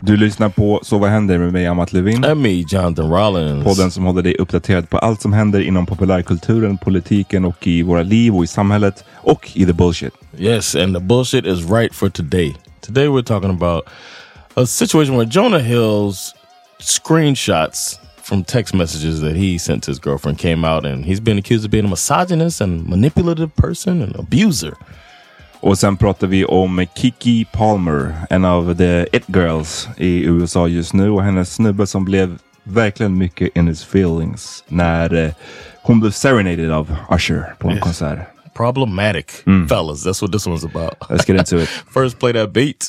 Du lyssnar på Så vad händer med mig, Amat Levin. And me, Jonathan Rollins. Podden som håller dig uppdaterad på allt som händer inom populärkulturen, politiken och i våra liv och i samhället och i the bullshit. Yes, and the bullshit is right for today. Today we're talking about a situation where Jonah Hill's screenshots from text messages that he sent to his girlfriend came out and he's been accused of being a misogynist and manipulative person and abuser. Och sen pratar vi om Kiki Palmer, en av the it girls i USA just nu och hennes snubbe som blev verkligen mycket in his feelings när eh, hon blev serenaded av Usher på en Yes. konsert. Problematic fellas. That's what this one's about. Let's get into it. First, play that beat.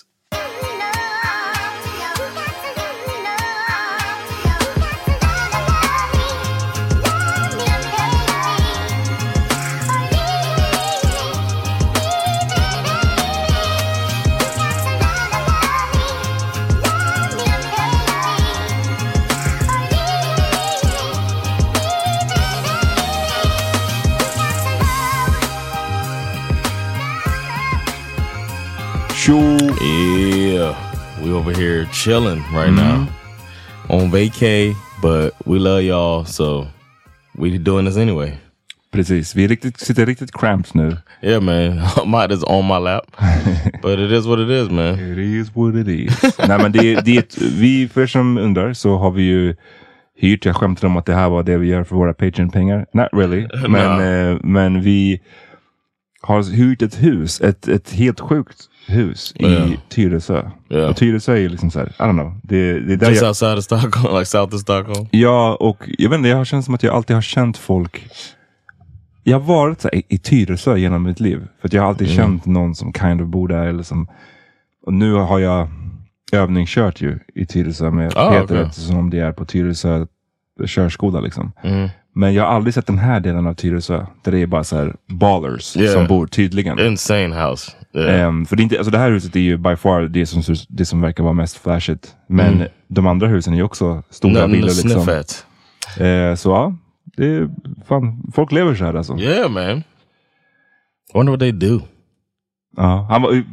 We over here chilling right now on vacay, but we love y'all, so we doing this anyway. Precis, vi är riktigt, sitter riktigt cramped nu. Yeah, man. Mine is on my lap, but it is what it is, man. It is what it is. Nej men det, det, vi, för er som undrar så har vi ju hyrt, jag skämtade om att det här var det vi gör för våra Patreon-pengar. Not really. Men, eh, men vi har hyrt ett hus, ett, ett helt sjukt hus i Ja. Tyresö. Ja. Och Tyresö är liksom så här, I don't know. Det, det är där Just jag, outside of Stockholm, like south of Stockholm. Ja, och jag vet inte, jag har känt som att jag alltid har känt folk. Jag har varit så här, i, i Tyresö genom mitt liv. För att jag har alltid känt någon som kind of bor där. Eller som, och nu har jag, övningskört ju i Tyresö med Ah, Peter okej. eftersom det är på Tyresö körskola liksom. Mm. Men jag har aldrig sett den här delen av Tyresö där det är bara så här ballers Yeah. som bor tydligen. Insane house. Yeah. Ehm, för det, är inte, alltså det här huset är ju by far det som, det som verkar vara mest flashigt. Men Mm. de andra husen är ju också stora villor. Liksom. Eh, så ja, det är, fan, folk lever så här alltså. Yeah, man. Wonder what they do. Ja, han var,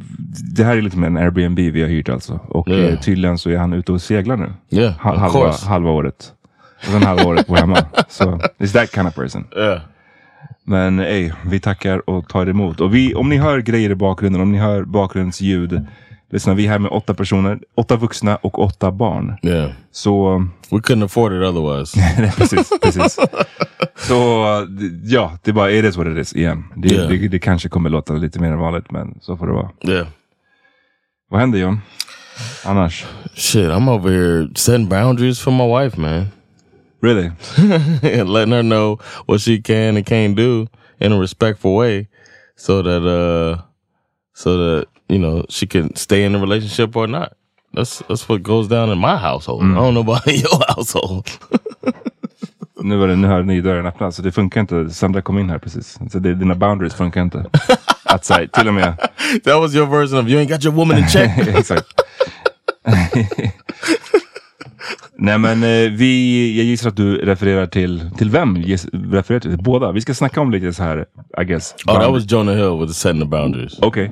det här är lite mer en Airbnb vi har hyrt alltså. Och Yeah. eh, tydligen så är han ute och seglar nu. Yeah, halva, halva året. Och sen halva året på hemma. Så it's that kind of person. Yeah. Men ey, vi tackar och tar emot. Och vi, om ni hör grejer i bakgrunden, om ni hör bakgrundsljud. Lyssna, vi är här med åtta personer. Åtta vuxna och åtta barn. Yeah. Så, We couldn't afford it otherwise. precis, precis. Så ja, det är bara, it is what it is igen. Det, Yeah. det, det kanske kommer låta lite mer än vanligt, men så får det vara. yeah. Vad händer John? Annars? Shit, I'm over here setting boundaries for my wife, man. Really? and letting her know what she can and can't do in a respectful way so that uh so that you know she can stay in the relationship or not. That's that's what goes down in my household. I don't know about your household. Nu, var det, nu har ni dörren öppnad, så det funkar inte. Sandra kom in här precis. Så det, dina boundaries funkar inte. Att säga, till och med. that was your version of you ain't got your woman in check. Exakt. Nej men eh, vi, jag gissar att du refererar till, till vem? Giss, refererar till båda? Vi ska snacka om lite så här, I guess. oh, that was Jonah Hill with the setting the boundaries. Okej.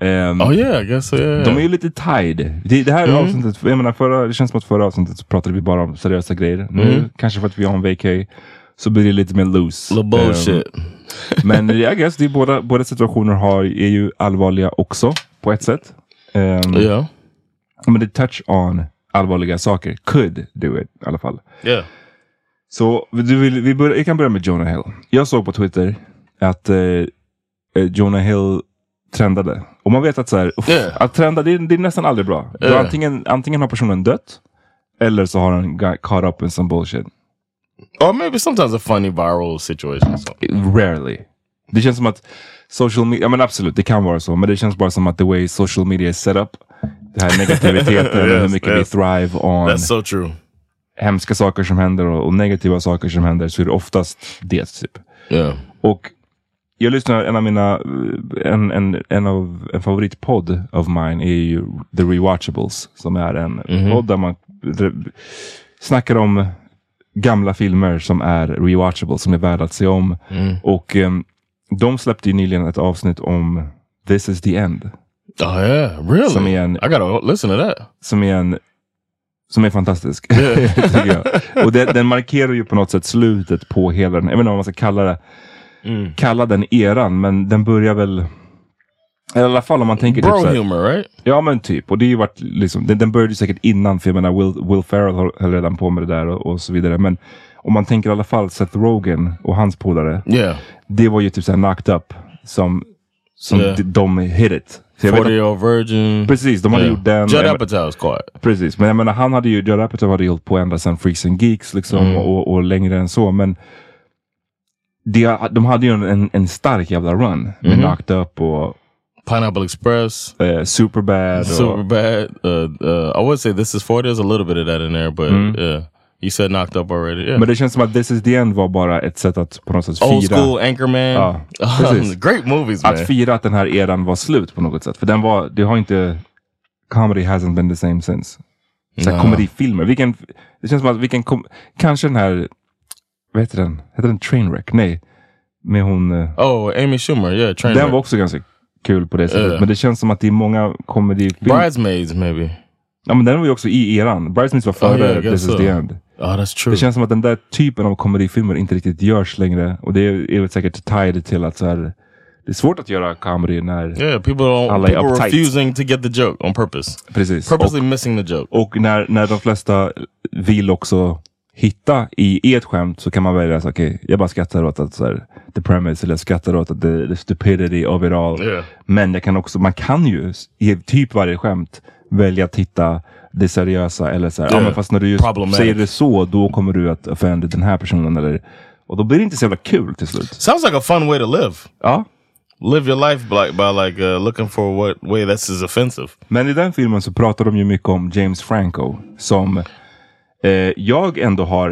Ehm, Oh yeah, I guess so. Yeah. De är ju lite tied. Det, det här avsnittet, jag menar förra, det känns som att förra avsnittet så pratade vi bara om seriösa grejer. Nu, kanske för att vi är on vacay, så blir det lite mer loose. Little bullshit. Ehm, men I guess, det är båda, båda situationer har, är ju allvarliga också, på ett sätt. Ehm, yeah. Men det touch on allvarliga saker. Could do it i alla fall. Yeah. Så du vill, vi börjar, jag kan börja med Jonah Hill. Jag såg på Twitter att eh, eh, Jonah Hill trendade. Och man vet att så här, uff, Yeah. att trenda, det är, det är nästan aldrig bra. Yeah. antingen, antingen har personen dött, eller så har han got caught up in some bullshit. Or maybe sometimes a funny viral situation. Rarely. Det känns som att social media, ja men absolut, det kan vara så. Men det känns bara som att the way social media is set up. Det här negativiteten, hur Yes, mycket yes. vi thrive on. That's so true. hemska saker som händer och, och negativa saker som händer så är det oftast det. Typ. Yeah. Och jag lyssnar, en av mina, en, en, en av en favoritpodd of mine är ju The Rewatchables. Som är en podd där man snackar om gamla filmer som är rewatchable, som är värda att se om. Och em, de släppte ju nyligen ett avsnitt om This is the end. Oh yeah, really? Som är en, I gotta listen to that. som är en som är fantastisk. jag. Och den, den markerar ju på något sätt slutet på hela den, jag vet inte vad man ska kalla det, kalla den eran, men den börjar väl eller I alla fall om man tänker Bro typ så här, humor, right? Ja men typ. Och det är ju varit liksom, den, den började ju säkert innan för jag menar Will, Will Ferrell höll redan på med det där och, och så vidare. Men om man tänker i alla fall Seth Rogen och hans polare. Yeah. Det var ju typ såhär knocked up som, som Yeah. de, de hit it. Så jag vet 40 att- year old virgin. Precis, de hade gjort den. Judd Apatow's quiet. Precis, men jag menar han hade ju, Judd Apatow hade ju hållit på ända sedan Freaks and Geeks liksom Mm. och, och längre än så. Men det, de hade ju en, en stark jävla run med Mhm. Knocked Up och Pineapple Express. eh, Superbad. Superbad. Uh, uh, I would say This Is 40. There's a little bit of that in there, but yeah. You said Knocked Up already. Yeah. Men det känns som att This is the end var bara ett sätt att på något sätt fira. Old school Anchorman. Ja, precis. Great movies, man. Att fira att den här eran var slut på något sätt. För den var, det har inte, comedy hasn't been the same since. Så Ja. komedifilmer, vilken, det känns som att vilken, kom, kanske den här, vad heter den? Heter den Trainwreck? Nej. Med hon, eh, oh, Amy Schumer. Yeah, train den var också ganska kul på det sättet. Ja. Men det känns som att det är många komedifilmer. Bridesmaids, maybe. Ja men den var ju också i eran. Bridesmaids var före yeah, I guess This is so. the end. Oh, that's true. Det känns som att den där typen av komedifilmer inte riktigt görs längre. Och det är, är väl säkert tied till att så här, det är svårt att göra comedy när... yeah, people don't. Alla är People uptight. refusing to get the joke on purpose. Precis. Purposely Och, missing the joke. och när, när de flesta vill också hitta i, i ett skämt så kan man välja att okej, jag bara skrattar åt att så här, the premise eller jag skrattar åt att the, the stupidity of it all. Yeah. Men jag kan också, man kan ju i typ varje skämt välja att hitta det seriösa eller så här, ja, Yeah. men fast när du säger det så, då kommer du att offend den här personen eller och då blir det inte så jävla kul till slut. Sounds like a fun way to live. Ja, live your life by, by like uh, looking for what way that's is offensive. Men i den filmen så pratar de ju mycket om James Franco som eh, jag ändå har,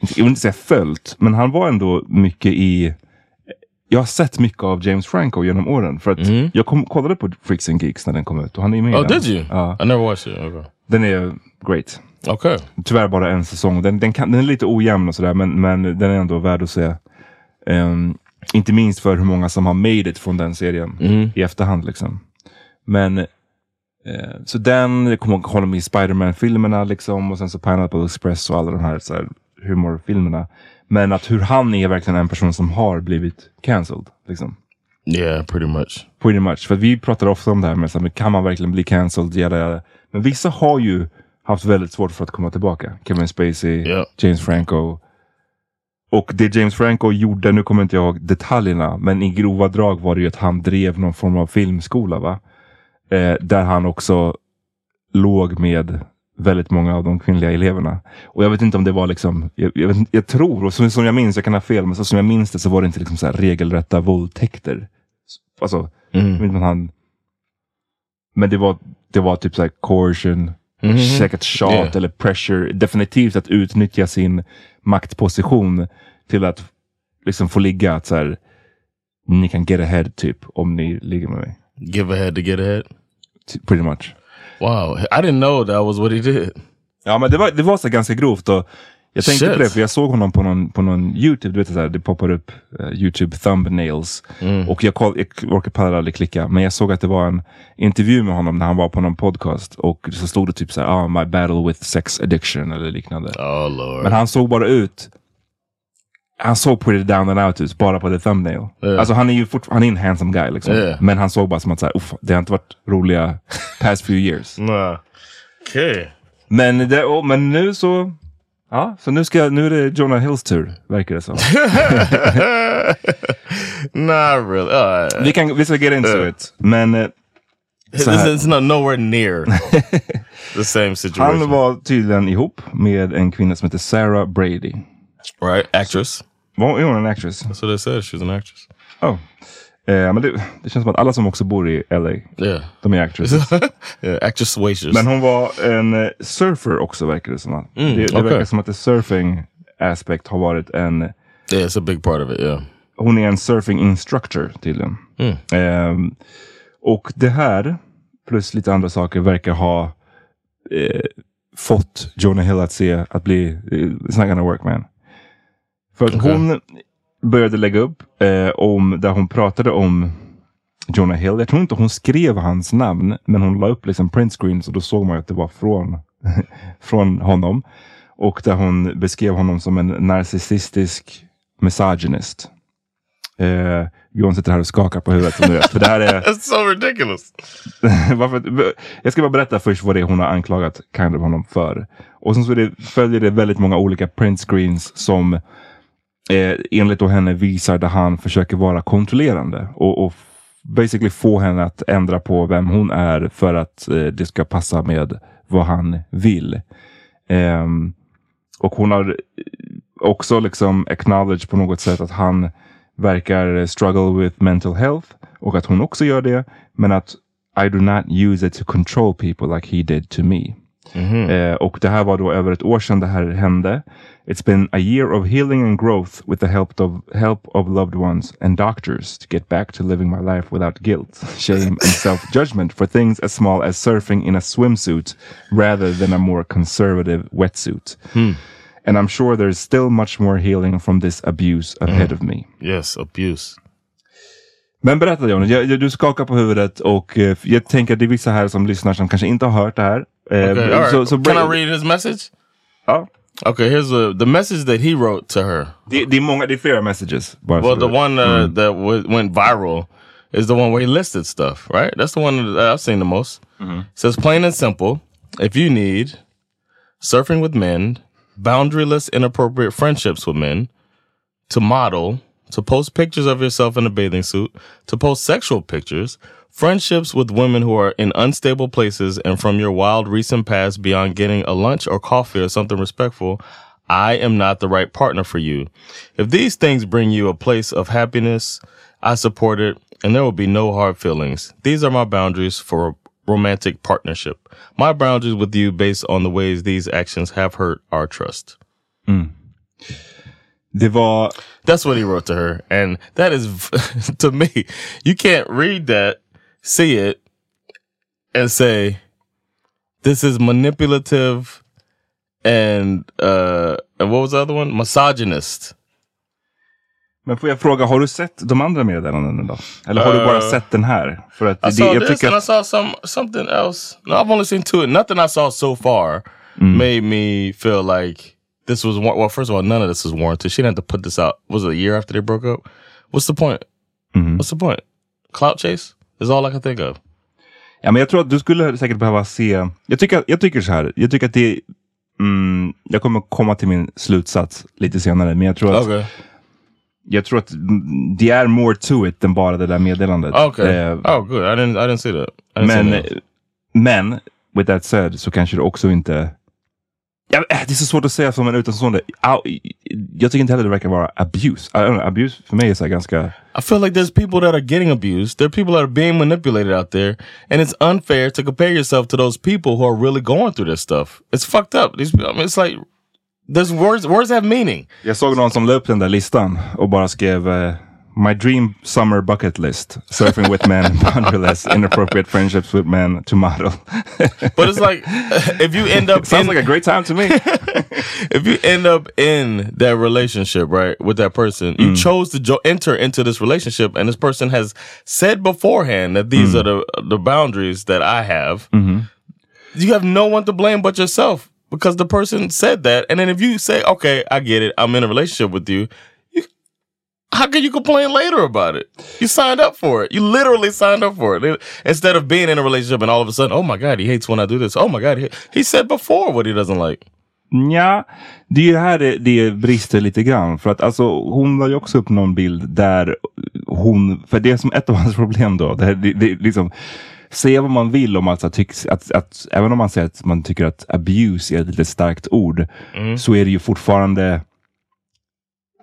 jag vill inte säga följt, men han var ändå mycket i jag har sett mycket av James Franco genom åren. För att jag kom, kollade på Freaks and Geeks när den kom ut och han är med i Oh, den. did you? Ja, I never watched it. Okay. den är great. Okay. Tyvärr bara en säsong. Den, den, kan, den är lite ojämn och sådär men, men den är ändå värd att se. Ehm, inte minst för hur många som har made it från den serien i efterhand. Liksom. Men eh, så den, jag kommer ihåg honom i Spiderman-filmerna liksom och sen så Pineapple Express och alla de här, så här humorfilmerna. Men att hur han är verkligen en person som har blivit cancelled. Liksom. Yeah, pretty much. Pretty much. För vi pratar ofta om det här med så här, kan man verkligen bli cancelled? Jada, jada. Men vissa har ju haft väldigt svårt för att komma tillbaka. Kevin Spacey, Ja. James Franco. Och det James Franco gjorde, nu kommer inte jag ihåg detaljerna, men i grova drag var det ju att han drev någon form av filmskola. va? Eh, där han också låg med väldigt många av de kvinnliga eleverna. Och jag vet inte om det var liksom, jag, jag, vet, jag tror, och som, som jag minns, jag kan ha fel, men så som jag minns det så var det inte liksom så här regelrätta våldtäkter. Alltså, om han... Men det var, det var typ så här coercion, säkert shot Yeah. eller pressure. Definitivt att utnyttja sin maktposition till att liksom få ligga att så här, ni kan get ahead typ om ni ligger med mig. Give ahead to get ahead. Ty- Pretty much. Wow, I didn't know that was what he did. Ja men det var, det var så ganska grovt och jag tänkte Shit. på det för jag såg honom på någon, på någon YouTube, du vet så här, det poppar upp eh, YouTube thumbnails. Och jag, koll, jag orkar pallar aldrig klicka, men jag såg att det var en intervju med honom när han var på någon podcast och så stod det typ så här, ah, my battle with sex addiction eller liknande. Oh lord. Men han såg bara ut han såg pretty down and out ut bara på the thumbnail. Ja. Alltså han är ju han är en handsome guy liksom. Ja. Men han såg bara som att så här, "Uff, det har inte varit roliga past few years. Nah. Okay. Men, det, oh, men nu så... Ja, så nu, ska, nu är det Jonah Hills tur, verkar det som. Not really. Uh, vi, kan, vi ska get into Ja. it. Men eh, så här, it's not nowhere near the same situation. han var tydligen ihop med en kvinna som heter Sarah Brady. right, actress. Var är hon en actress? That's what they said. She's an actress. Oh. Eh, men det, det känns som att alla som också bor i LA, Yeah. de är actresses. yeah, actress waitress. Men hon var en eh, surfer också verkar det som. Mm, det det okej. verkar som att the surfing aspect har varit en... yeah, it's a big part of it. Yeah. Hon är en surfing instructor tydligen. Mm. Ehm, och det här, plus lite andra saker, verkar ha eh, fått Jonah Hill att se att bli, eh, it's not gonna work man. För att Okej. hon började lägga upp eh, om, där hon pratade om Jonah Hill. Jag tror inte hon skrev hans namn, men hon la upp liksom print screens och då såg man att det var från, från honom. Och där hon beskrev honom som en narcissistisk misogynist. Eh, Johan sitter här och skakar på huvudet som du vet. För det här är, That's so ridiculous. varför, jag ska bara berätta först vad det är hon har anklagat kind of honom för. Och sen så det, följer det väldigt många olika print screens som eh, enligt då henne visar där han försöker vara kontrollerande. Och, och basically få henne att ändra på vem hon är för att eh, det ska passa med vad han vill. Eh, och hon har eh, också liksom acknowledged på något sätt att han verkar struggle with mental health och att hon också gör det. Men att I do not use it to control people like he did to me. Eh, och det här var då över ett år sedan det här hände. It's been a year of healing and growth with the help of, help of loved ones and doctors to get back to living my life without guilt, shame and self-judgment for things as small as surfing in a swimsuit rather than a more conservative wetsuit. And I'm sure there's still much more healing from this abuse ahead of me. Yes, abuse. Men berätta jag, jag, du skakar på huvudet och eh, jag tänker att det är vissa här som lyssnar som kanske inte har hört det här. Okay, så, så Can I read his message? Ja. Okay, here's the the message that he wrote to her. Det är många, det flera messages. Well, the one uh, that w- went viral is the one where he listed stuff, right? That's the one that I've seen the most. Says plain and simple: if you need surfing with men, boundaryless, inappropriate friendships with men, to model, to post pictures of yourself in a bathing suit, to post sexual pictures, friendships with women who are in unstable places, and from your wild recent past beyond getting a lunch or coffee or something respectful, I am not the right partner for you. If these things bring you a place of happiness, I support it and there will be no hard feelings. These are my boundaries for a romantic partnership. My boundaries with you based on the ways these actions have hurt our trust. Hmm. Det var... That's what he wrote to her. And that is, to me, you can't read that, see it, and say, this is manipulative and, uh, and what was the other one? Misogynist. Men får jag fråga, har du sett de andra meddelandena då? Eller har du bara Uh, sett den här? För att I det, saw jag this and I saw some something else. No, I've only seen two. Nothing I saw so far Mm. made me feel like this was well. First of all, none of this is warranted. She didn't have to put this out. Was it a year after they broke up? What's the point? Mm-hmm. What's the point? Clout chase is all I can think of. ja, men jag tror att du skulle säkert behöva se... Jag tycker, jag tycker så här, jag tycker att det... Mm, jag kommer komma till min slutsats lite senare, men jag tror att, Okay. jag tror att det är more to it än bara det där meddelandet. Okay. Eh, oh, good. I didn't. I didn't see that. I didn't men, see that. men, with that said, så kanske det också inte... Ja, äh, det är så svårt att säga som en utomstående. Jag tycker inte heller det verkar vara abuse. I don't know, abuse för mig är så ganska... I feel like there's people that are getting abused. There are people that are being manipulated out there, and it's unfair to compare yourself to those people who are really going through this stuff. It's fucked up. These, I mean, it's like there's words. Words have meaning. Jag såg någon som la upp den där listan och bara skrev eh, My dream summer bucket list. Surfing with men, boundaryless, inappropriate friendships with men to model. But it's like if you end up Sounds in, like a great time to me. if you end up in that relationship, right, with that person, you mm. chose to jo- enter into this relationship, and this person has said beforehand that these mm. are the the boundaries that I have. Mm-hmm. You have no one to blame but yourself because the person said that, and then if you say, "Okay, I get it, I'm in a relationship with you," you how can you complain later about it? You signed up for it. You literally signed up for it. Instead of being in a relationship and all of a sudden, oh my god, he hates when I do this. Oh my god, he, he said before what he doesn't like. Ja, det är ju här det, det brister lite grann. För att alltså, hon la ju också upp någon bild där hon, för det är som ett av hans problem då, det, här, det, det, liksom, säga vad man vill om alltså, tycks, att, att, även om man säger att man tycker att abuse är ett lite starkt ord, så är det ju fortfarande,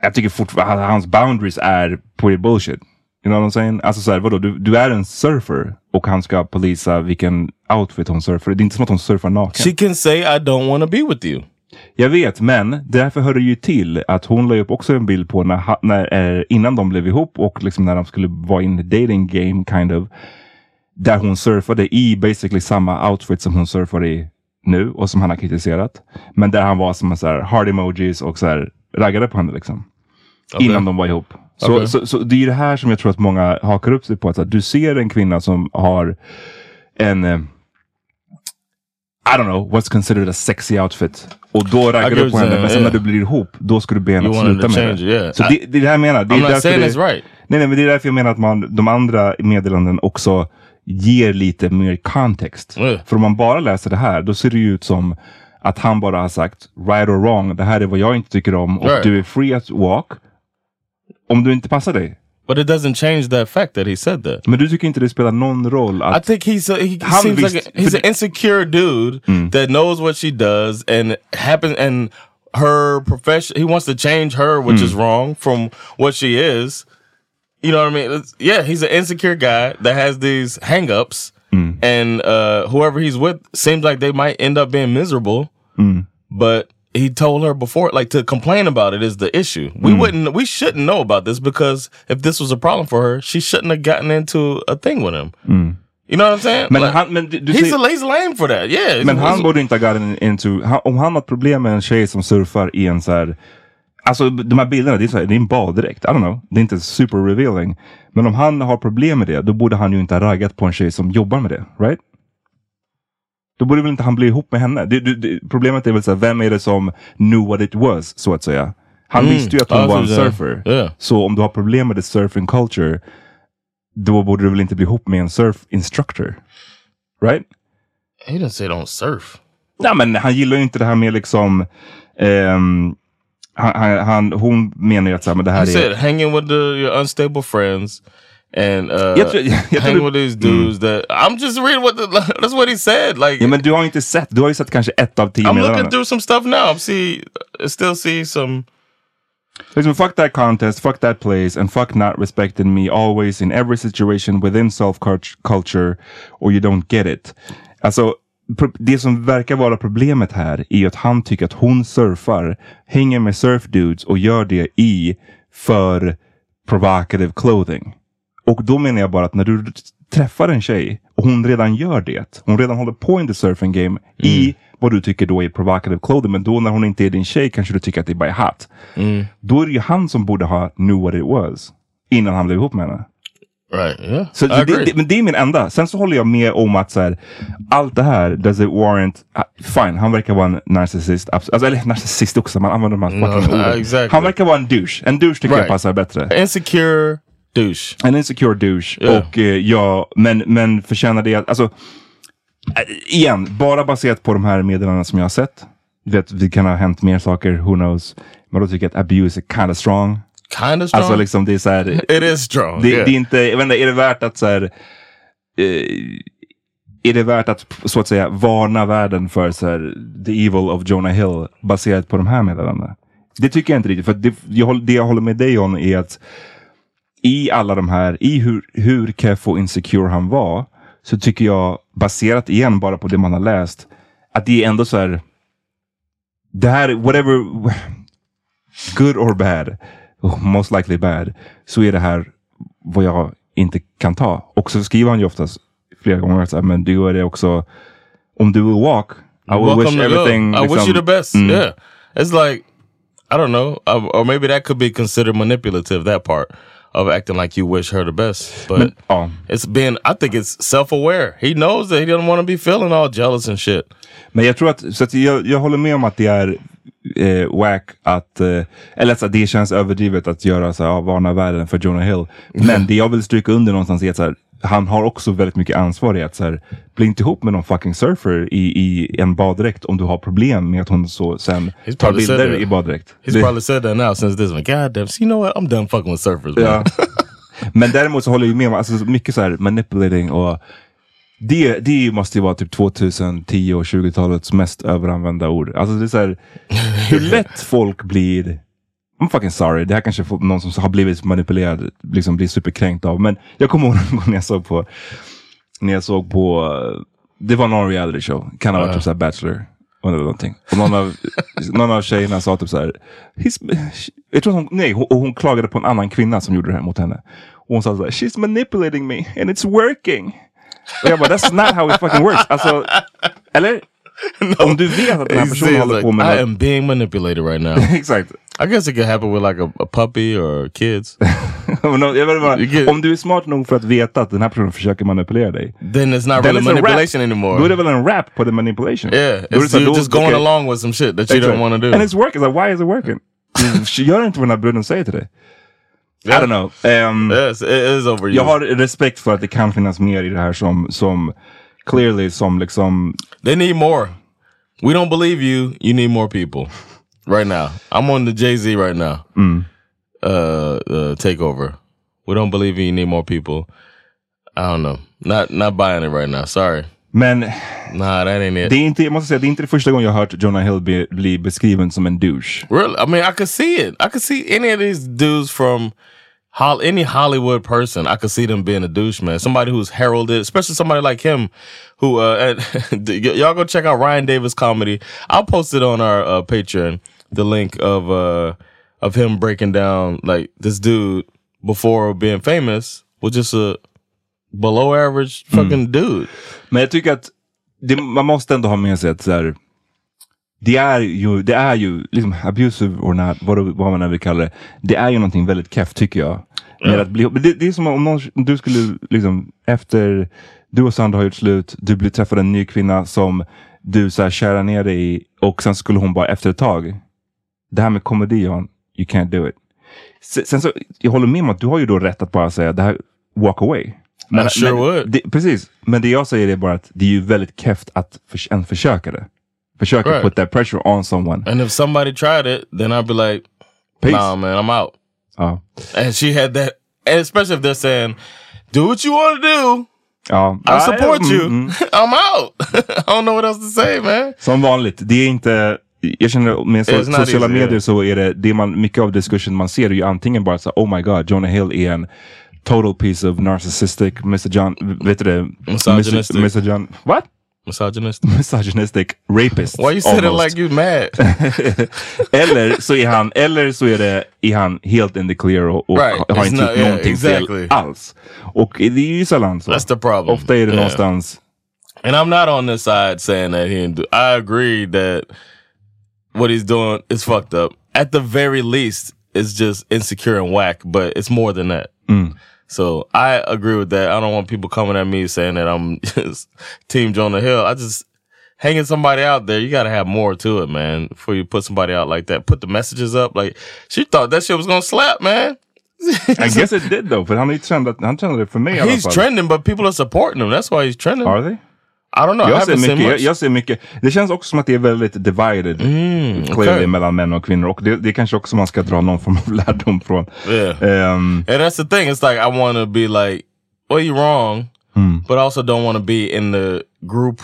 jag tycker fortfarande, hans boundaries är på bullshit. You know what I'm saying? Alltså såhär, vadå, du, du är en surfer och han ska polisa vilken outfit hon surfar. Det är inte som att hon surfar naken. She can say I don't want to be with you. Jag vet, men därför hör det ju till att hon la upp också en bild på när, när, eh, innan de blev ihop och liksom när de skulle vara in the dating game kind of. Där hon surfade i basically samma outfit som hon surfar i nu och som han har kritiserat. Men där han var som en så här hard emojis och så här raggade på henne liksom. Innan de var ihop. Så, Okej. så, så det är det här som jag tror att många hakar upp sig på. Att här, du ser en kvinna som har en eh, I don't know what's considered a sexy outfit. Och då raggar du på henne. saying, Men sen yeah. när du blir ihop, då ska du be henne att sluta med change det. yeah. Så I- det, det är det här jag menar. Det är I'm not saying det, it's right. Nej, nej, men det är därför jag menar att man, de andra meddelanden också ger lite mer kontext. Yeah. För om man bara läser det här, då ser det ju ut som att han bara har sagt right or wrong. Det här är vad jag inte tycker om och Right. du är free at walk. Om du inte passar dig. But it doesn't change that fact that he said that. Men du tycker inte det spelar någon roll att I think he's a, he Han seems like visst- a, he's an insecure dude that knows what she does and happen and her profession. He wants to change her, which is wrong from what she is. You know what I mean? It's- yeah, he's an insecure guy that has these hangups, and uh, whoever he's with seems like they might end up being miserable. But he told her before, like to complain about it is the issue. We hmm. wouldn't, we shouldn't know about this because if this was a problem for her, she shouldn't have gotten into a thing with him. Hmm. You know what I'm saying? Men Like, han- men du- he's, säger- a, he's lame for that. Yeah. Men han borde inte ha gotten into... Han, om han har problem med en tjej som surfar i en så här... Alltså de här bilderna, det är, så här, det är en baddräkt. I don't know. Det är inte super revealing. Men om han har problem med det, då borde han ju inte ha raggat på en tjej som jobbar med det. Right? Då borde väl inte han bli ihop med henne. Det, det, problemet är väl så här, vem är det som knew what it was, så att säga. Han visste ju att hon Ja, var en surfer. Ja. Så om du har problem med the surfing culture, då borde du väl inte bli ihop med en surf instructor. Right? He didn't say don't surf. Ja, men han gillar ju inte det här med liksom... han, han, han, hon menar ju att så här, men det här He är... said hanging with the, your unstable friends and uh, Jag tror- jag hang with these dudes that I'm just reading what the, that's what he said. Like Ja, men du har inte sett. Du har ju sett kanske ett av tio I'm looking through some stuff now. See, still see some. Liksom, fuck that contest, fuck that place, and fuck not respecting me always in every situation within self culture or you don't get it. Alltså, det som verkar vara problemet här är att han tycker att hon surfar, hänger med surfdudes och gör det i för provocative clothing. Och då menar jag bara att när du träffar en tjej och hon redan gör det, hon redan håller på in the surfing game i vad du tycker då är provocative clothing, men då när hon inte är din tjej kanske du tycker att det är bara hot. Då är det ju han som borde ha knew what it was innan han blev ihop med henne. Right. Yeah. Så I det, det, men det är min enda. Sen så håller jag med om att så här, allt det här, does it warrant, ah, fine, han verkar vara en narcissist. Alltså, eller narcissist också, man använder de här No, fucking orden. exactly. Han verkar vara en douche. En douche tycker jag Right. passar bättre. Insecure douche. En insecure douche. Yeah. Och eh, ja, men, men förtjänar det, alltså, eh, igen, bara baserat på de här meddelandena som jag har sett. Du vet, det kan ha hänt mer saker, who knows. Men då tycker jag att abuse är kind of strong. Kind of strong. Alltså liksom det är så här, it is strong. det, yeah. det är inte, jag vet inte, är det värt att så här, eh, är det värt att så att säga varna världen för så här, the evil of Jonah Hill baserat på de här meddelandena? Det tycker jag inte riktigt. För det jag, det jag håller med dig om är att i alla de här, i hur, hur keff och insecure han var, så tycker jag, baserat igen bara på det man har läst, att det är ändå så här, det här, whatever, good or bad, most likely bad, så är det här vad jag inte kan ta. Och så skriver han ju oftast flera gånger så här, men du är det också, om du vill walk, I will Welcome wish everything. I wish liksom- you the best. Mm. Yeah, it's like I don't know, or maybe that could be considered manipulative. That part of acting like you wish her the best, but Men, ja. it's been. I think it's self-aware. He knows that he doesn't want to be feeling all jealous and shit. Men jag tror att, så att jag, jag håller med om att det är eh, wack att, eh, eller att det känns överdrivet att göra så här, varna världen för Jonah Hill. Men det jag vill stryka under någonstans är att så här, han har också väldigt mycket ansvar i att så här, bli inte ihop med någon fucking surfer i, i en baddräkt om du har problem med att hon så sen tar bilder i baddräkt. He's Det- probably said that now since this one. God damn, so you know what? I'm done fucking with surfers. Ja. Men däremot så håller jag med om, alltså mycket så här manipulating och det, det måste ju vara typ 2010 och 20-talets mest överanvända ord. Alltså det är så här, hur lätt folk blir I'm fucking sorry, det här kanske får någon som har blivit manipulerad liksom blir superkränkt av. Men jag kommer ihåg någon gång när jag såg på, när jag såg på, det var någon reality show, kan ha varit typ såhär Bachelor. Eller någonting. Och någon av, någon av tjejerna sa typ såhär, "He's- jag tror hon, nej, hon, hon klagade på en annan kvinna som gjorde det här mot henne. Och hon sa såhär, she's manipulating me and it's working. Och jag bara, that's not how it fucking works. Alltså, eller? Om du vet att den här personen håller like, på med I am being manipulated right now. Exakt. I guess it could happen with like a, a puppy or kids. Jag bara, You get- om du är smart nog för att veta att den här personen försöker manipulera dig. then it's not then really it's a rap. manipulation anymore. Då är det väl en rap på the manipulation? yeah, Då är det it's så här, you då- just going okej. along with some shit that you Exakt. don't want to do. And it's working. Like, why is it working? Gör inte vad den här bruden säger till dig. I don't know. Um, yes, it is over. jag har respekt för att det kan finnas mer i det här som, som clearly som liksom They need more. We don't believe you. You need more people. Right now, I'm on the Jay Z right now. Uh, uh, takeover. We don't believe you. You need more people. I don't know. Not not buying it right now. Sorry. Men Nah, that ain't it. det är inte, jag måste säga, det är inte det första gången jag har hört Jonah Hill bli, bli beskriven som en douche. Really? I mean, I could see it. I could see any of these dudes from Hol- any Hollywood person. I could see them being a douche, man. Somebody who's heralded, especially somebody like him, who uh, y'all go check out Ryan Davis comedy. I'll post it on our uh, Patreon. The link of uh of him breaking down like this dude before being famous was just a below average fucking dude. Men jag tycker att det, man måste ändå ha med sig att så här, det är ju, det är ju liksom abusive or not, vad, vad man än vill kalla det. Det är ju någonting väldigt keft tycker jag. Med att bli, det, det är som om någon, du skulle liksom efter du och Sandra har gjort slut, du blir träffad en ny kvinna som du så här kärar ner dig i och sen skulle hon bara efter ett tag. Det här med komedi Johan, you can't do it. Sen, så, jag håller med om att du har ju då rätt att bara säga det här, walk away. I sure would. Det, precis, men det jag säger är bara att det är ju väldigt keft att förs en försöka det. Försöka Right. put that pressure on someone. And if somebody tried it, then I'd be like, Peace. nah, man, I'm out. Ja. And she had that, and especially if they're saying, "Do what you want to do. Ja. I support mm, you. mm. I'm out. I don't know what else to say, man." Som vanligt, det är inte jag känner med so sociala easy, medier yeah. så är det, det man, mycket av diskussion man ser är ju antingen bara så oh my god, Jonah Hill är en total piece of narcissistic, misogyn, vet du det? Misogynistic. Mis- misogyn, what? Misogynist. Misogynistic rapist. Why you said it almost. like you mad? eller så är han, eller så är det, är han helt in the clear och, och Right. har It's inte gjort yeah, någonting exactly. fel alls. Och det är ju sällan så. That's the problem. Ofta är det Yeah. någonstans, And I'm not on this side saying that he didn't do. I agree that what he's doing is fucked up. At the very least, it's just insecure and whack. But it's more than that. Mm. So I agree with that. I don't want people coming at me saying that I'm just Team Jonah Hill. I just hanging somebody out there. You got to have more to it, man. Before you put somebody out like that, put the messages up. Like she thought that shit was gonna slap, man. I guess it did though, för han är ju trendad, han trendade för me, He's trending, but people are supporting him. That's why he's trending. Are they? I don't know. I Jag ser, haven't seen mycket, jag, jag ser mycket. Det känns också som att det är väldigt divided Mm, clearly okay. mellan män och kvinnor. Och det, det kanske också man ska dra någon form av lärdom från. Yeah. Ehm, And that's the thing. It's like I want to be like, well, you're wrong, but I also don't want to be in the group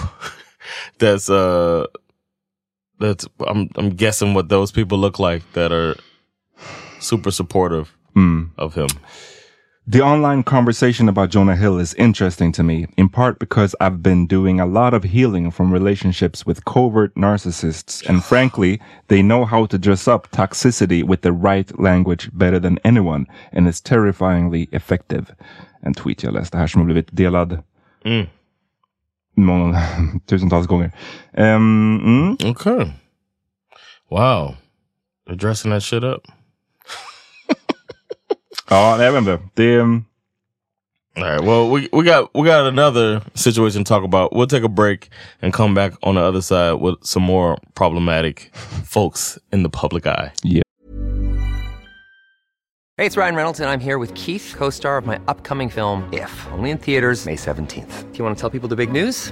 that's uh that's I'm I'm guessing what those people look like that are super supportive of him. The online conversation about Jonah Hill is interesting to me, in part because I've been doing a lot of healing from relationships with covert narcissists, and frankly, they know how to dress up toxicity with the right language better than anyone, and it's terrifyingly effective. En tweet jag läste här som har blivit delad många, tusentals gånger. Ehm, mm. Okay. Wow. They're dressing that shit up. Ja, nej, jag vet inte. Det är... All right. Well, we we got we got another situation to talk about. We'll take a break and come back on the other side with some more problematic folks in the public eye. Yeah. Hey, it's Ryan Reynolds, and I'm here with Keith, co star of my upcoming film, If, only in theaters, May 17th. Do you want to tell people the big news?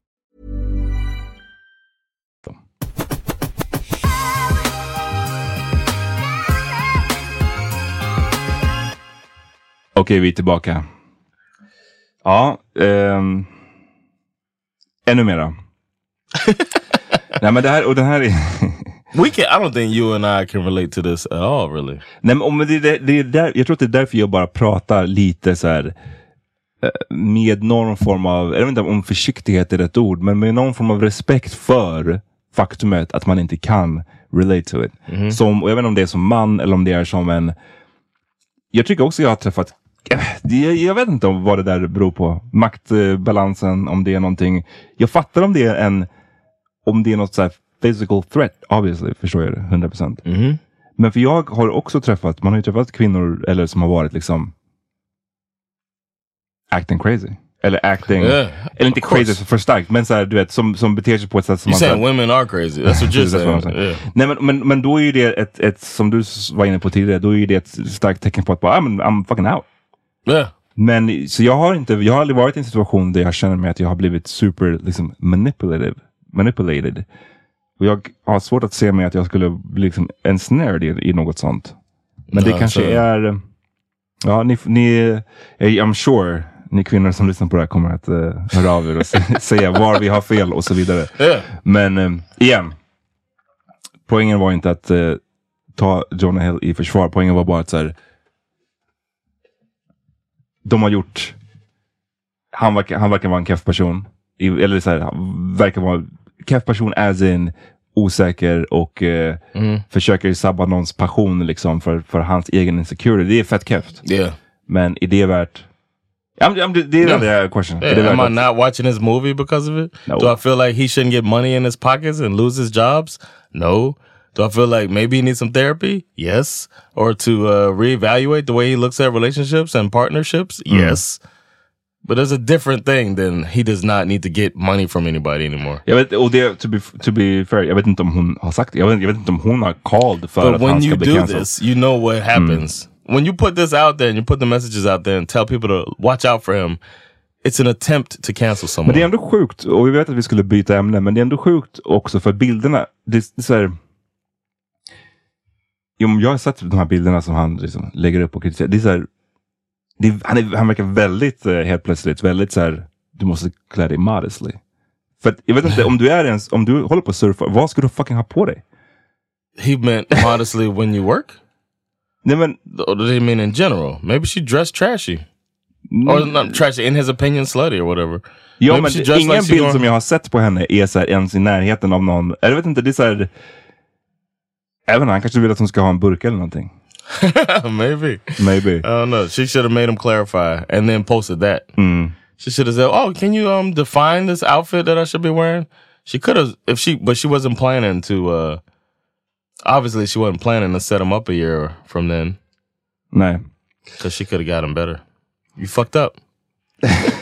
Okej, vi är tillbaka. Ja, ehm, ännu mera. Nej men det här, och den här är... We can. I don't think you and I can relate to this at all. Really. Nej men om det, det, det är där, jag tror att det är därför jag bara pratar lite så här eh, med någon form av, jag vet inte om försiktighet är rätt ord, men med någon form av respekt för faktumet att man inte kan relate to it. Som, och jag vet inte om det är som man eller om det är som en... Jag tycker också jag har träffat det- jag vet inte om vad det där beror på. Maktbalansen, om det är någonting. Jag fattar om det är en, om det är något så här physical threat, obviously, förstår jag det, 100 procent. Men för jag har också träffat, man har ju träffat kvinnor eller som har varit liksom acting crazy. Eller acting, Yeah, eller inte crazy för starkt, men så här, du vet, som, som beter sig på ett sätt som You man... saying women are crazy? That's what you're I'm saying. saying. Yeah. Nej, men, men, men då är ju det ett, ett, som du var inne på tidigare, då är ju det ett starkt tecken på att bara, ah, men I'm fucking out. Yeah. Men så jag har inte, jag har aldrig varit i en situation där jag känner mig att jag har blivit super liksom manipulative, manipulated. Och jag har svårt att se mig att jag skulle bli liksom ensnared i, i något sånt. Men det Ja, kanske så- är, Ja, ni, ni, eh, I'm sure ni kvinnor som lyssnar på det här kommer att uh, höra av er och säga var vi har fel och så vidare. Yeah. Men eh, igen, poängen var inte att eh, ta Jonah Hill i försvar. Poängen var bara att så här, de har gjort, han verkar, han verkar vara en keff person. Eller så här, verkar vara keff person as in osäker och eh, försöker sabba någons passion liksom för, för hans egen insecurity. Det är fett keft. Yeah. Men är det värt... I'm, I'm, det är Yeah. det question. Är Yeah, am värt I att- not watching his movie because of it? No. Do I feel like he shouldn't get money in his pockets and lose his jobs? No. Do I feel like maybe he needs some therapy? Yes. Or to uh, reevaluate the way he looks at relationships and partnerships? Yes. But there's a different thing than he does not need to get money from anybody anymore. Jag vet, och det, to be, to be fair, jag vet inte om hon har sagt det. Jag vet, jag vet inte om hon har called för But att when han ska you bli do cancelled. this, you know what happens. When you put this out there and you put the messages out there and tell people to watch out for him, it's an attempt to cancel someone. Men det är ändå sjukt, och vi vet att vi skulle byta ämne, men det är ändå sjukt också för bilderna. Det, det är så här, jag har sett de här bilderna som han liksom lägger upp och kritiserar. Det är så här, är, han, är, han verkar väldigt, eh, helt plötsligt, väldigt så här, du måste klä dig modestly. För att, jag vet inte, om du är ens, om du håller på att surfa, vad ska du fucking ha på dig? he meant modestly when you work? Nej men, Or did he mean in general? Maybe she dressed trashy. Or not trashy, in his opinion, slutty or whatever. Ja, Maybe men ingen like bild som jag har sett på henne är så här ens i närheten av någon. Jag vet inte, det är så här. Även han kanske vill att hon ska ha en burk eller någonting. Maybe. Maybe. I don't know. She should have made him clarify and then posted that. Mm. She should have said, "Oh, can you um define this outfit that I should be wearing?" She could have if she, but she wasn't planning to. uh Obviously, she wasn't planning to set him up a year from then Nej. because she could have got him better. You fucked up.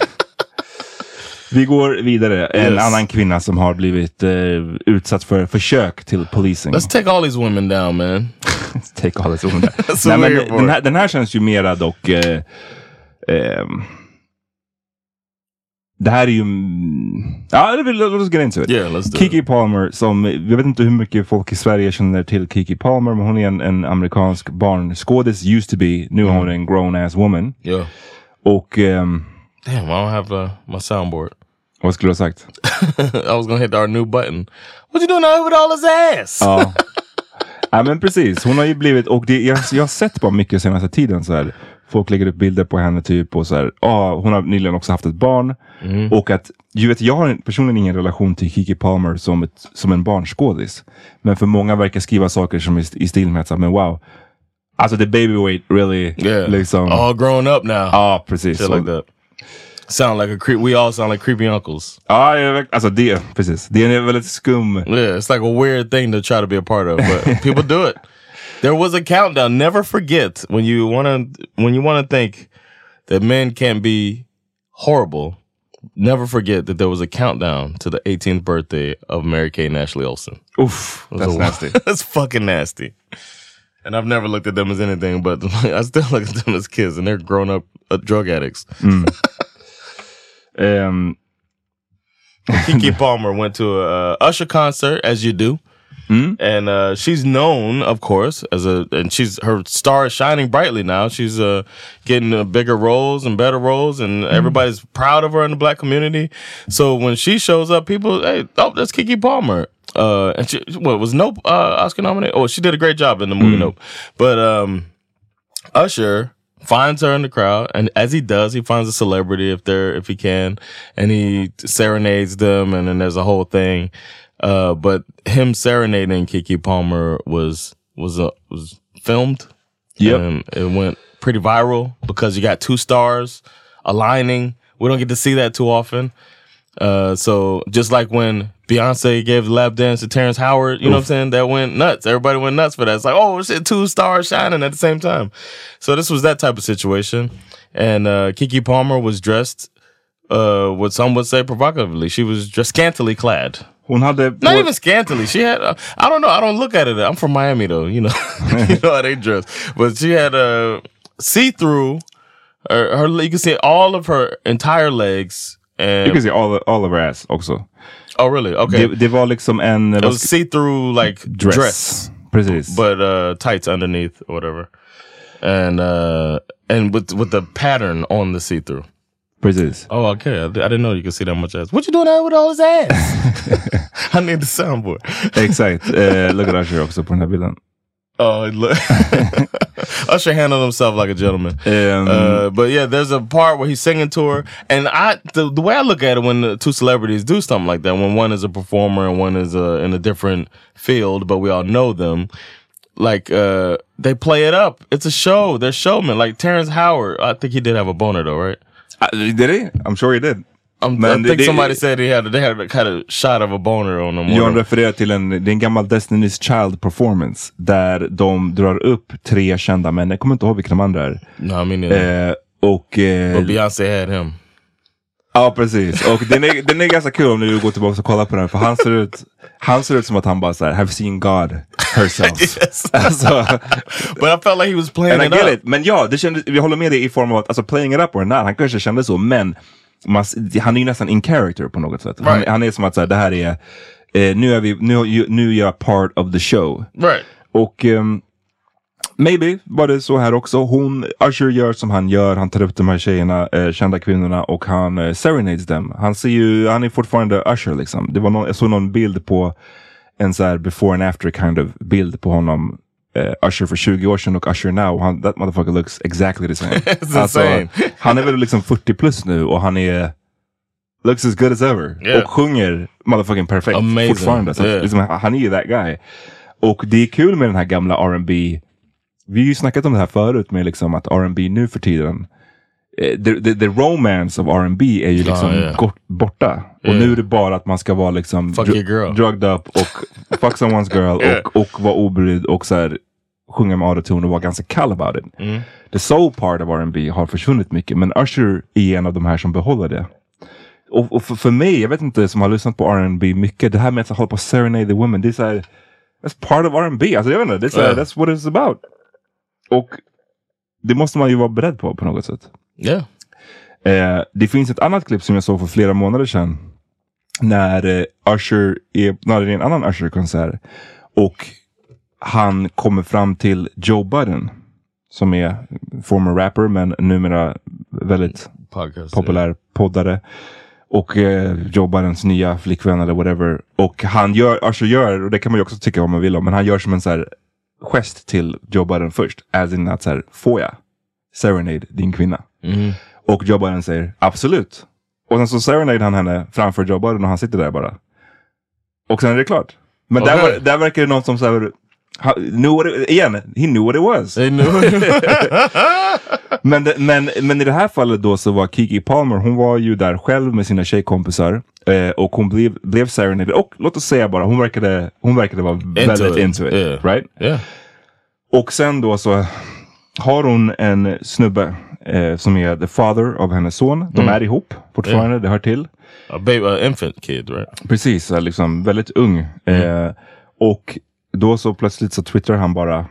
Vi går vidare. En Yes. annan kvinna som har blivit eh, utsatt för försök till policing. Let's take all these women down, man. Take all this woman. That's Nej, men den, här, den här känns ju mera dock... Eh, ehm, det här är ju... mm, Ja, låt oss get into it. Yeah, let's do Kiki. Palmer, som, jag vet inte hur mycket folk i Sverige känner till Kiki Palmer, men hon är en, en amerikansk barnskådis, used to be, nu är hon en grown ass woman. Yeah. Och ehm, Damn, I don't have uh, my soundboard. Vad skulle du ha sagt? I was gonna hit our new button. What you doing with all his ass? Ja. ja men precis, hon har ju blivit, och det, jag, jag har sett bara mycket senaste tiden så här. Folk lägger upp bilder på henne typ och så här, ja, hon har nyligen också haft ett barn. Och att, ju vet, jag har personligen ingen relation till Kiki Palmer som, ett, som en barnskådis. Men för många verkar skriva saker som i, i stil med att, men wow. Alltså the baby weight really, yeah. liksom. all grown up now. Ja, precis. Shit like that. Sound like a creep. We all sound like creepy uncles. Ja, alltså det, precis. Det är en väldigt skum. Yeah, it's like a weird thing to try to be a part of, but people do it. There was a countdown. Never forget when you want to when you want to think that men can be horrible. Never forget that there was a countdown to the 18th birthday of Mary Kay and Ashley Olsen. Oof, that's a- nasty. That's fucking nasty. And I've never looked at them as anything, but I still look at them as kids, and they're grown up uh, drug addicts. Ehm, Kiki Palmer went to a uh, Usher concert, as you do, and uh, she's known, of course, as a and she's her star is shining brightly now. She's uh, getting uh, bigger roles and better roles, and everybody's proud of her in the black community. So when she shows up, people, hey, oh, that's Kiki Palmer. Uh, and she, what was Nope uh, Oscar nominated? Oh, she did a great job in the movie Nope, but um, Usher finds her in the crowd, and as he does, he finds a celebrity if they're if he can, and he serenades them, and then there's a whole thing. Uh, but him serenading Kiki Palmer was was uh, was filmed. Yep. and it went pretty viral because you got two stars aligning. We don't get to see that too often. Uh, so just like when Beyonce gave the lap dance to Terrence Howard, you know what I'm saying? That went nuts. Everybody went nuts for that. It's like, oh shit, two stars shining at the same time. So this was that type of situation. And uh, Kiki Palmer was dressed, uh, what some would say provocatively. She was dressed scantily clad. hon hade... Not even scantily. She had, uh, I don't know. I don't look at it. I'm from Miami though, you know, you know how they dress. But she had a see through. Her, her, you can see all of her entire legs. And You can see all, all of her ass också. oh, really? Okay. Det, det var liksom en... it was see through like dress. dress, Precis. but uh, tights underneath or whatever. and uh, and with with the pattern on the see through. Precis. Oh, okay. I, I didn't know you could see that much ass. What you doing out with all his ass? I need the soundboard. Exakt. Eh, look at Usher också på den här bilden. Oh, look. Usher handled himself like a gentleman. Um, Uh, but yeah, there's a part where he's singing to her, and I the, the way I look at it when the two celebrities do something like that, when one is a performer and one is uh, in a different field, but we all know them, like uh, they play it up. It's a show. They're showmen. Like Terrence Howard, I think he did have a boner though, right? uh, did he? I'm sure he did. Um, Men I think det- somebody said he had they had kind of shot of a boner on him. John refererar till en, det är en gammal Destiny's Child performance där de drar upp tre kända män. Jag kommer inte ihåg vilka de andra är. no, I mean, uh, Eh, och... Eh, but Beyonce had him. ja, precis. Och den är, den är ganska kul om du går tillbaka och kollar på den. För han ser ut, han ser ut som att han bara såhär, have seen God herself. Yes. alltså, But I felt like he was playing it up. it. Men ja, det kändes, vi håller med dig i form av att, alltså playing it up or not, han kanske kände så, men man, han är ju nästan in character på något sätt. Han, Right. han är som att så här, det här är, eh, nu är vi, nu, nu är jag part of the show. Right. Och ehm, maybe var det så här också. Hon, Usher gör som han gör. Han tar upp de här tjejerna, eh, kända kvinnorna och han eh, serenades dem. Han ser ju, han är fortfarande Usher liksom. Det var någon, jag såg någon bild på en så här before and after kind of bild på honom. Eh, Usher för 20 år sedan och Usher now. Han, that motherfucker looks exactly the same. It's insane. han är väl liksom 40 plus nu och han är looks as good as ever. Yeah. Och sjunger motherfucking perfekt Amazing. fortfarande. Så Yeah. liksom, han är ju that guy. Och det är kul med den här gamla R&B Vi har ju snackat om det här förut med liksom att R&B nu för tiden the, the, the romance of R&B är ju liksom yeah. gott, borta. Och Yeah. nu är det bara att man ska vara liksom Fuck dr- drugged up och fuck someone's girl Yeah. och, och vara obrydd och så här, sjunga med autotune och vara ganska kall about it. Mm. The soul part of R&B har försvunnit mycket men Usher är en av de här som behåller det. Och, och för, för mig, jag vet inte, som har lyssnat på R&B mycket, det här med att hålla på och serenade the women, det är såhär, that's part of R&B. Alltså jag vet inte, det är så här, Yeah. that's what it's about. Och det måste man ju vara beredd på på något sätt. Yeah. Eh, det finns ett annat klipp som jag såg för flera månader sedan. När eh, Usher är, när det är en annan Usher-konsert. Och han kommer fram till Joe Budden. Som är former rapper men numera väldigt Podcast. populär poddare. Och eh, Joe Buddens nya flickvän eller whatever. Och han gör, Usher gör, och det kan man ju också tycka vad man vill om, men han gör som en så här gest till Joe Budden först. As in att så här, får jag serenade din kvinna? Mhm. Och Joe Budden säger absolut. Och sen så serenade han henne framför Joe Budden och han sitter där bara. Och sen är det klart. Men där, Okej. var, där verkar det någon som säger knew what it, igen, he knew what it was. Men, men, men i det här fallet då så var Kiki Palmer, hon var ju där själv med sina tjejkompisar. Eh, och hon blev, blev serenaded. Och låt oss säga bara, hon verkade, hon verkade vara väldigt it. into it. Yeah. Right? yeah. Och sen då så har hon en snubbe eh, som är the father av hennes son. De är ihop fortfarande, det hör till. A baby, a infant kid, right? Precis, liksom väldigt ung. Eh, och då så plötsligt så twittrar han bara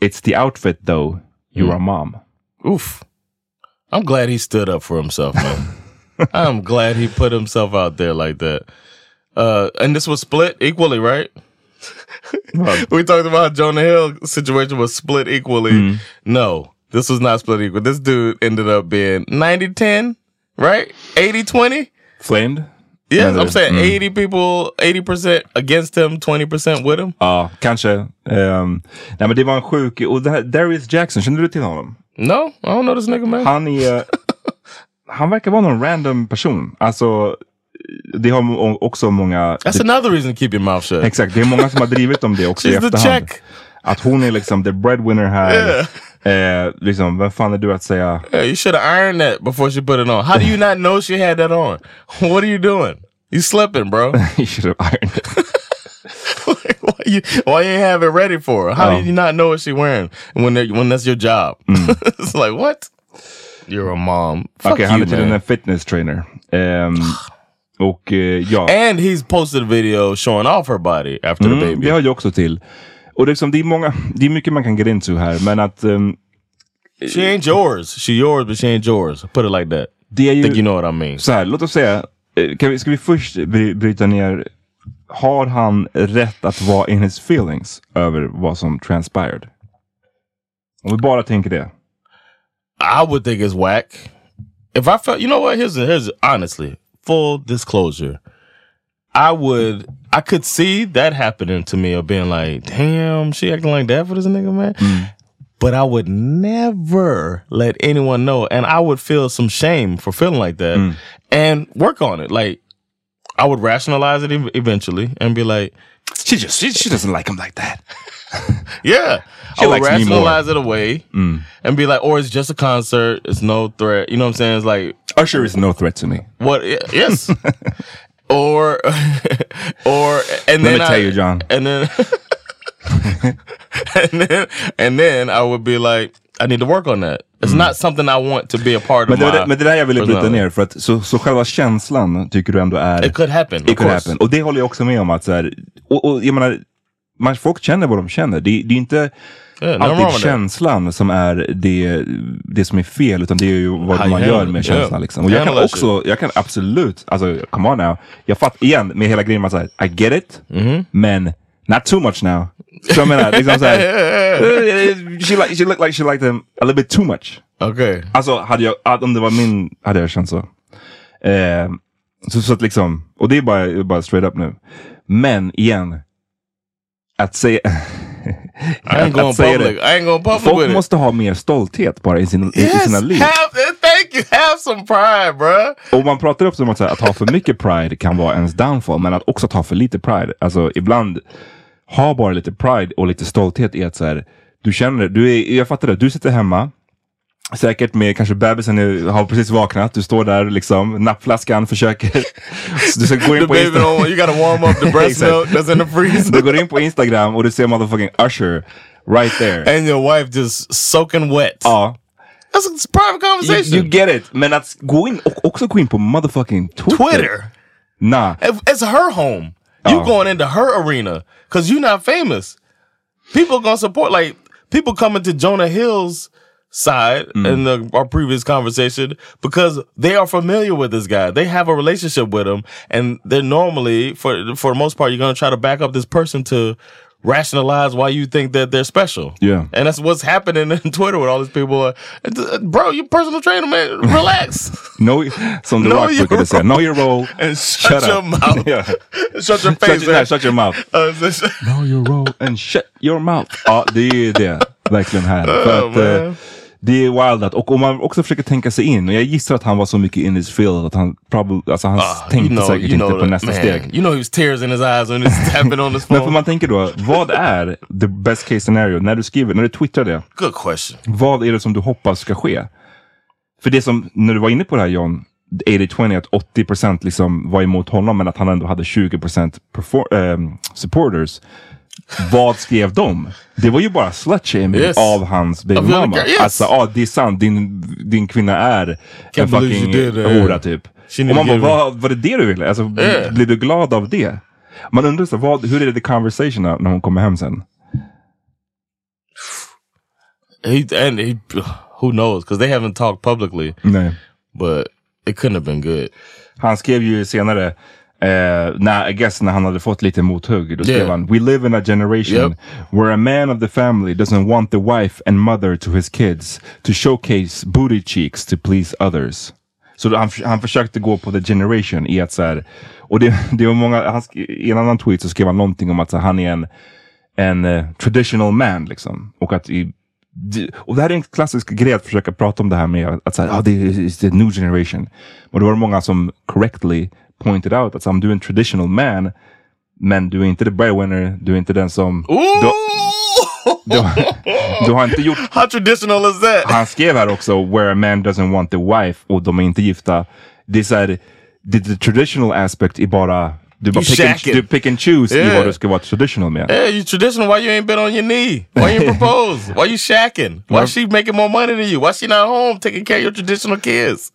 It's the outfit though, you're a mom. Oof. I'm glad he stood up for himself, man. I'm glad he put himself out there like that. Uh, and this was split equally, right? we talked about how Jonah Hill situation was split equally. No, this was not split equal. This dude ended up being 90-10, right? 80-20? Flamed? Yes, Eller- I'm saying mm. 80 people, 80% against him, 20% with him. Ja, kanske. Ehm, nej men det var en sjuk, och det här, Darius Jackson, känner du till honom? No, I don't know this nigga, man. Han är, han verkar vara någon random person. Alltså, det har också många, That's det, another reason to keep your mouth shut. exakt, det är många som har drivit om det också i efterhand. check. Att hon är liksom the breadwinner här. Eh, liksom, vem fan är du att säga? Yeah, you should have ironed that before she put it on. How do you not know she had that on? What are you doing? You slipping, bro. You should have ironed it. why you why you ain't have it ready for her? How Oh. do you not know what she wearing when when that's your job? it's like what? You're a mom. Fuck han you, är tydligen en fitness trainer. Ehm, och eh, ja. And he's posted a video showing off her body after the Mm, baby. det hör ju också till. Och liksom, det är, många, det är mycket man kan get into här, men att ehm, She ain't yours. She yours, but she ain't yours. Put it like that. det är ju... Think you know what I mean? Så här, låt oss säga, eh, kan vi, ska vi först bry, bryta ner, har han rätt att vara in his feelings över vad som transpired? Om vi bara tänker det. I would think it's whack. If I felt, you know what? Here's here's honestly full disclosure. I would, I could see that happening to me of being like, damn, she acting like that for this nigga, man. Mm. But I would never let anyone know, and I would feel some shame for feeling like that, mm. and work on it. Like, I would rationalize it eventually and be like, She just, she, she doesn't like him like that. yeah, She I would likes me more. rationalize it away mm. and be like, or it's just a concert, it's no threat. You know what I'm saying? It's like, Usher is no threat to me. What? Yes. or, or, and Let then I, tell you, John. and then, and then, and then I would be like, I need to work on that. It's not something I want to be a part Men of det, my. men det där jag ville bryta ner. För att, så, så själva känslan tycker du ändå är... It could happen. It could course. happen. Och det håller jag också med om. att så här, och, och jag menar, man, folk känner vad de känner. Det, det är inte Yeah, alltid känslan som är det, det som är fel, utan det är ju vad How man gör med känslan. yeah. Liksom. Och jag kan också, jag kan absolut, alltså come on now. Jag fattar igen med hela grejen att säga, I get it, Mm-hmm. men not too much now. Så jag menar, liksom såhär, she, like, she looked like she liked him a little bit too much. Okay. Alltså hade jag, om det var min, hade jag känt så. Eh, så, så att liksom, och det är bara, bara straight up nu. Men igen, att säga... I ain't going public. I ain't going public Folk with it. måste ha mer stolthet bara i, sin, i, i Yes, sina liv. have, thank you. Have some pride, bruh. Och man pratar också om att, här, att ha för mycket pride kan vara ens downfall, men att också ta för lite pride. Alltså ibland, ha bara lite pride och lite stolthet i att så här, du känner, du är, jag fattar det, du sitter hemma, Säkert med kanske bebisen är, har precis vaknat, du står där liksom, nappflaskan försöker... du ska gå in på baby Insta- don't, you gotta warm up the breast milk that's in the freezer. Du går in på Instagram och du ser motherfucking Usher right there. and your wife just soaking wet. ja, That's a private you, conversation. you get it. Men att gå in, och också gå in på motherfucking Twitter. Twitter. Nah. It's her home. You Oh. going into her arena because you're not famous. People gonna support like people coming to Jonah Hill's side Mm. in the, our previous conversation because they are familiar with this guy. They have a relationship with him, and they're normally for for the most part you're gonna try to back up this person to rationalize why you think that they're special. Yeah. and that's what's happening in Twitter with all these people. Uh, bro, you personal trainer, man. Relax. Know, som The Know Rock your brukade säga, know your role. and shut, your up. mouth. Yeah. Shut your Shut, face. your- man. nej, shut your mouth. Uh, Know your role and shut your mouth. Ja, det är ju det. Verkligen här. För Oh, att, eh, man. Det är wild att, och om man också försöker tänka sig in, och jag gissar att han var så mycket in his field att han, probably, alltså han Ah, tänkte säkert inte på nästa man, steg. You know he was tears in his eyes when he's tapping on his Men för phone. man tänker då, vad är the best case scenario? När du skriver, när du twittrar det, Good question. vad är det som du hoppas ska ske? För det som, när du var inne på det här John, 80-20, att 80% liksom var emot honom men att han ändå hade 20% perfor- ehm, supporters. Vad skrev de? Det var ju bara slut-shaming Yes. av hans baby Of the mama. girl, yes. Alltså, ja det är sant, din, din kvinna är en Can't believe fucking hora typ. Och man bara, vad, var det det du ville? Alltså, Yeah. Blev du glad av det? Man undrar så, vad, hur är det the conversation när när hon kommer hem sen? He and he, who knows? Because they haven't talked publicly, Nej. but it couldn't have been good. Han skrev ju senare, eh, när, I guess när han hade fått lite mothugg, då skrev Yeah. han We live in a generation Yep. where a man of the family doesn't want the wife and mother to his kids to showcase booty cheeks to please others. Så han, han försökte gå på the generation i att så här, och det, det var många, han, i en annan tweet så skrev han någonting om att här, han är en, en eh, traditional man liksom. Och att i, och det här är en klassisk grej att försöka prata om det här med att säga, ah, det är the new generation. Och då var det många som correctly pointed out att så, här, du är en traditional man, men du är inte the breadwinner, du är inte den som... Du, du, du har inte gjort... How traditional is that? Han skrev här också, where a man doesn't want the wife, och de är inte gifta. Det är såhär, the, the traditional aspect är bara, du bara pick and, du pick and choose i Yeah. vad du ska vara traditional med. Yeah, you traditional. Why you ain't been on your knee? Why you ain't propose? Why you shacking? Why she making more money than you? Why she not home taking care of your traditional kids?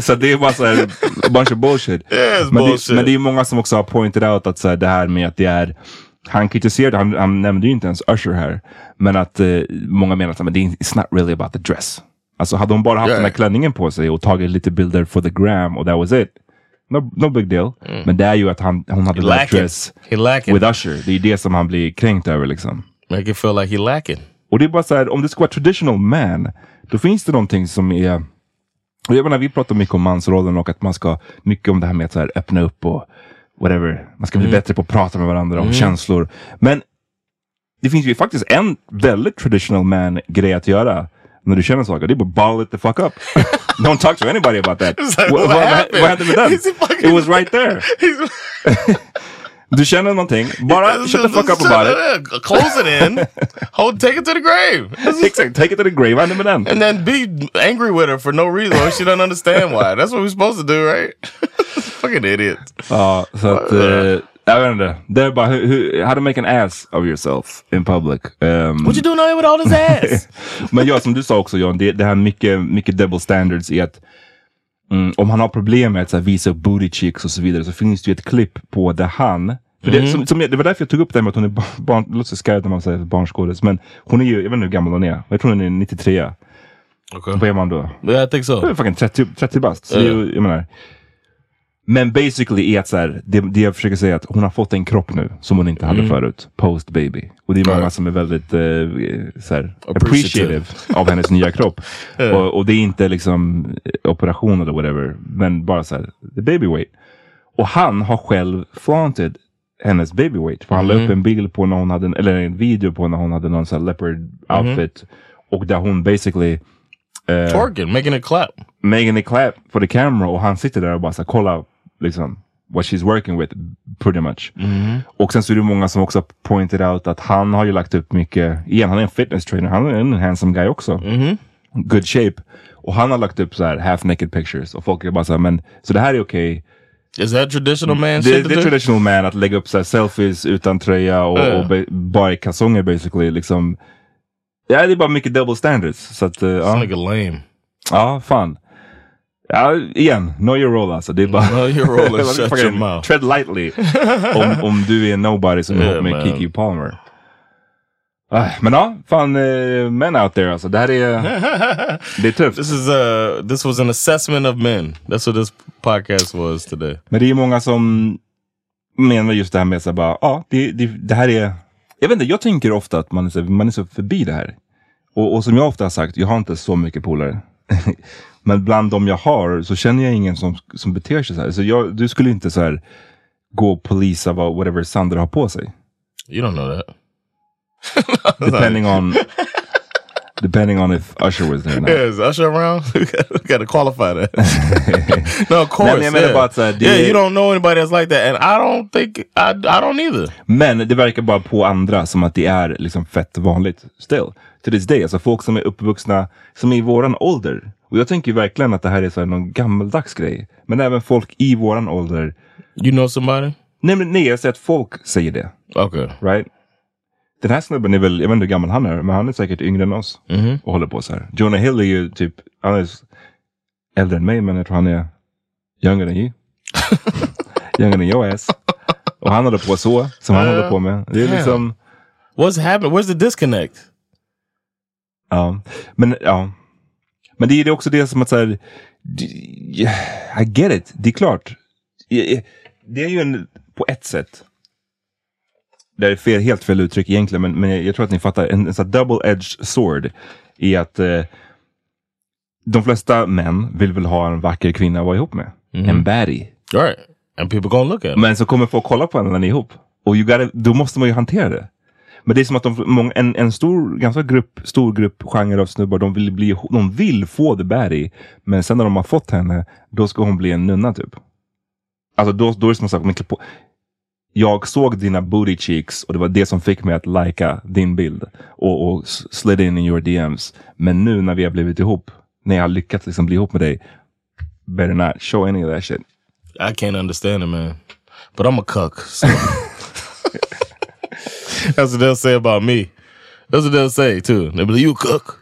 så det är bara såhär, a bunch of bullshit. Yeah, men, bullshit. Det, men det är många som också har pointed out att så här, det här med att det är han kritiserade, han, han nämnde ju inte ens Usher här, men att eh, många menar att det är it's not really about the dress. Alltså hade hon bara haft Yeah. den här klänningen på sig och tagit lite bilder for the gram och that was it. No, no big deal. Men det är ju att han, hon hade that dress with Usher. Det är det som han blir kränkt över liksom. Make it feel like he lacking. Och det är bara så här, om det ska vara traditional man, då finns det någonting som är och jag menar, vi pratar mycket om mansrollen och att man ska, mycket om det här med att så här, öppna upp och whatever. Man ska bli bättre på att prata med varandra om känslor. Men det finns ju faktiskt en väldigt traditional man grej att göra när du känner saker. Det är bara ball it the fuck up. Don't talk to anybody about that. Like, What- what happened? Med den? Is fucking- It was right there. Du känner någonting, bara shut the fuck up about it. it. Close it in. Hold, take it to the grave. Exakt, take it to the grave. Hände med den? And then be angry with her for no reason or she doesn't understand why. That's what we're supposed to do, right? Fucking idiot. Uh, Så att... jag vet inte. Det är bara hur, hur, how to make an ass of yourself in public. Um, What you doing out here with all this ass? Men ja, som du sa också John, det, det här mycket, mycket double standards i att mm, om han har problem med att så här, visa upp booty cheeks och så vidare så finns det ju ett klipp på där han för det, som, som, jag- det var därför jag tog upp det här med att hon är barn, barn det låter så när man säger barnskådis, men hon är ju, jag vet inte hur gammal hon är, jag tror hon är 93. okay. Vad är man då? Yeah, I think Hon är fucking 30, 30 bast. Så det är ju- jag menar. Men basically är att så här, det, det jag försöker säga är att hon har fått en kropp nu som hon inte hade förut. Post baby. Och det är många som är väldigt eh, så här, Appreciative. av hennes nya kropp. och, och det är inte liksom eh, operation eller whatever. Men bara så här, the baby weight. Och han har själv flaunted hennes baby weight. För han la upp en bild på när hon hade, en- eller en video på när hon hade någon här leopard outfit. Och där hon basically Twerking, making it clap. making it clap for the camera och han sitter där och bara så kolla liksom what she's working with pretty much. Och sen så är det många som också pointed out att han har ju lagt upp mycket, igen han är en fitness trainer, han är en handsome guy också. Good shape. Och han har lagt upp så här half naked pictures och folk är bara så här, men så det här är okej. Is that traditional man Det, är traditional man att lägga upp så selfies utan tröja och, Ja. och ba- bara i kalsonger basically. Liksom. Ja, det är bara mycket double standards. Så att, eh, This ja. nigga lame. Ja, fan. Ja, igen, know your role alltså. Det är bara... Know your role and shut your mouth. Tread lightly. om, om du är nobody som är ihop med man. Kiki Palmer. Ah, men ja, fan uh, men out there alltså. Det här är... det är tufft. This is uh this was an assessment of men. That's what this podcast was today. Men det är många som menar just det här med här bara, ja, det, det, det här är... Jag vet inte, jag tänker ofta att man är så, man är så förbi det här. Och, och som jag ofta har sagt, jag har inte så mycket polare. Men bland de jag har så känner jag ingen som, som beter sig så här. Så jag, du skulle inte så här gå och polisa vad whatever Sandra har på sig. You don't know that. Depending on depending on if Usher was there. not. Yeah, is Usher around? we got to qualify that. no, of course. Nej, men yeah. bara här, det- yeah, you don't know anybody that's like that, and I don't think I I don't either. Men det verkar bara på andra som att det är liksom fett vanligt still. To this day. Alltså folk som är uppvuxna, som är i våran ålder. Och jag tänker verkligen att det här är så här någon gammaldags grej. Men även folk i våran ålder. You know somebody? Nej, men nej, jag säger att folk säger det. Okay. Right? Den här snubben är väl, jag vet inte hur gammal han är, men han är säkert yngre än oss. Och håller på så här. Jonah Hill är ju typ, han är äldre än mig, men jag tror han är younger than you. younger than your ass. Och han håller på så, som han håller på med. Det är Damn. liksom... What's happening? Where's the disconnect? Ja, men ja. Men det är också det som att så här, I get it, det är klart. Det är ju en, på ett sätt. Det är fel, helt fel uttryck egentligen, men, men jag tror att ni fattar. En, en sån double-edged sword i att eh, de flesta män vill väl ha en vacker kvinna att vara ihop med. En baddie. Right. And people gonna look at it. Men så kommer folk kolla på henne när ni är ihop. Och you gotta, då måste man ju hantera det. Men det är som att de, många, en, en stor, ganska grupp, stor grupp genre av snubbar, de vill, bli, de vill få the baddie. Men sen när de har fått henne, då ska hon bli en nunna typ. Alltså då, då är det som sagt, men på. Jag såg dina booty cheeks och det var det som fick mig att lika din bild. Och, och slid in in your DMs. Men nu när vi har blivit ihop, när jag har lyckats liksom bli ihop med dig. Better not show any of that shit. I can't understand it, man. But I'm a cuck. So. That's what they'll say about me. That's what they'll say too. They'll be like, "You a cook?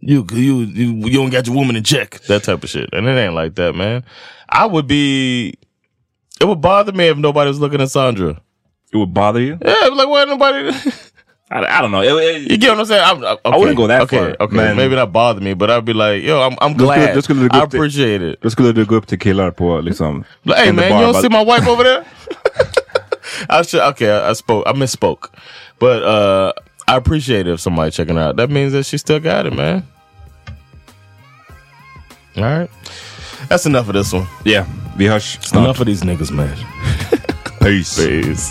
You you you you don't got your woman in check." That type of shit, and it ain't like that, man. I would be. It would bother me if nobody was looking at Sandra. It would bother you? Yeah, like, why nobody? I, I don't know. It- it- you get what I'm saying? I'm, uh, I, wouldn't go that okay, far, Okay, man. maybe not bother me, but I'd be like, yo, I'm I'm glad. skulle du gå I appreciate it. Då skulle du gå upp till killar på liksom... Like, hey man, bar, you don't see my wife over there? I should okay, I, I spoke I misspoke. But uh I appreciate it if somebody checking out. That means that she still got it, man. All right. That's enough of this one. Yeah, Be hörs snart. Enough of these niggas, man. Peace. Peace.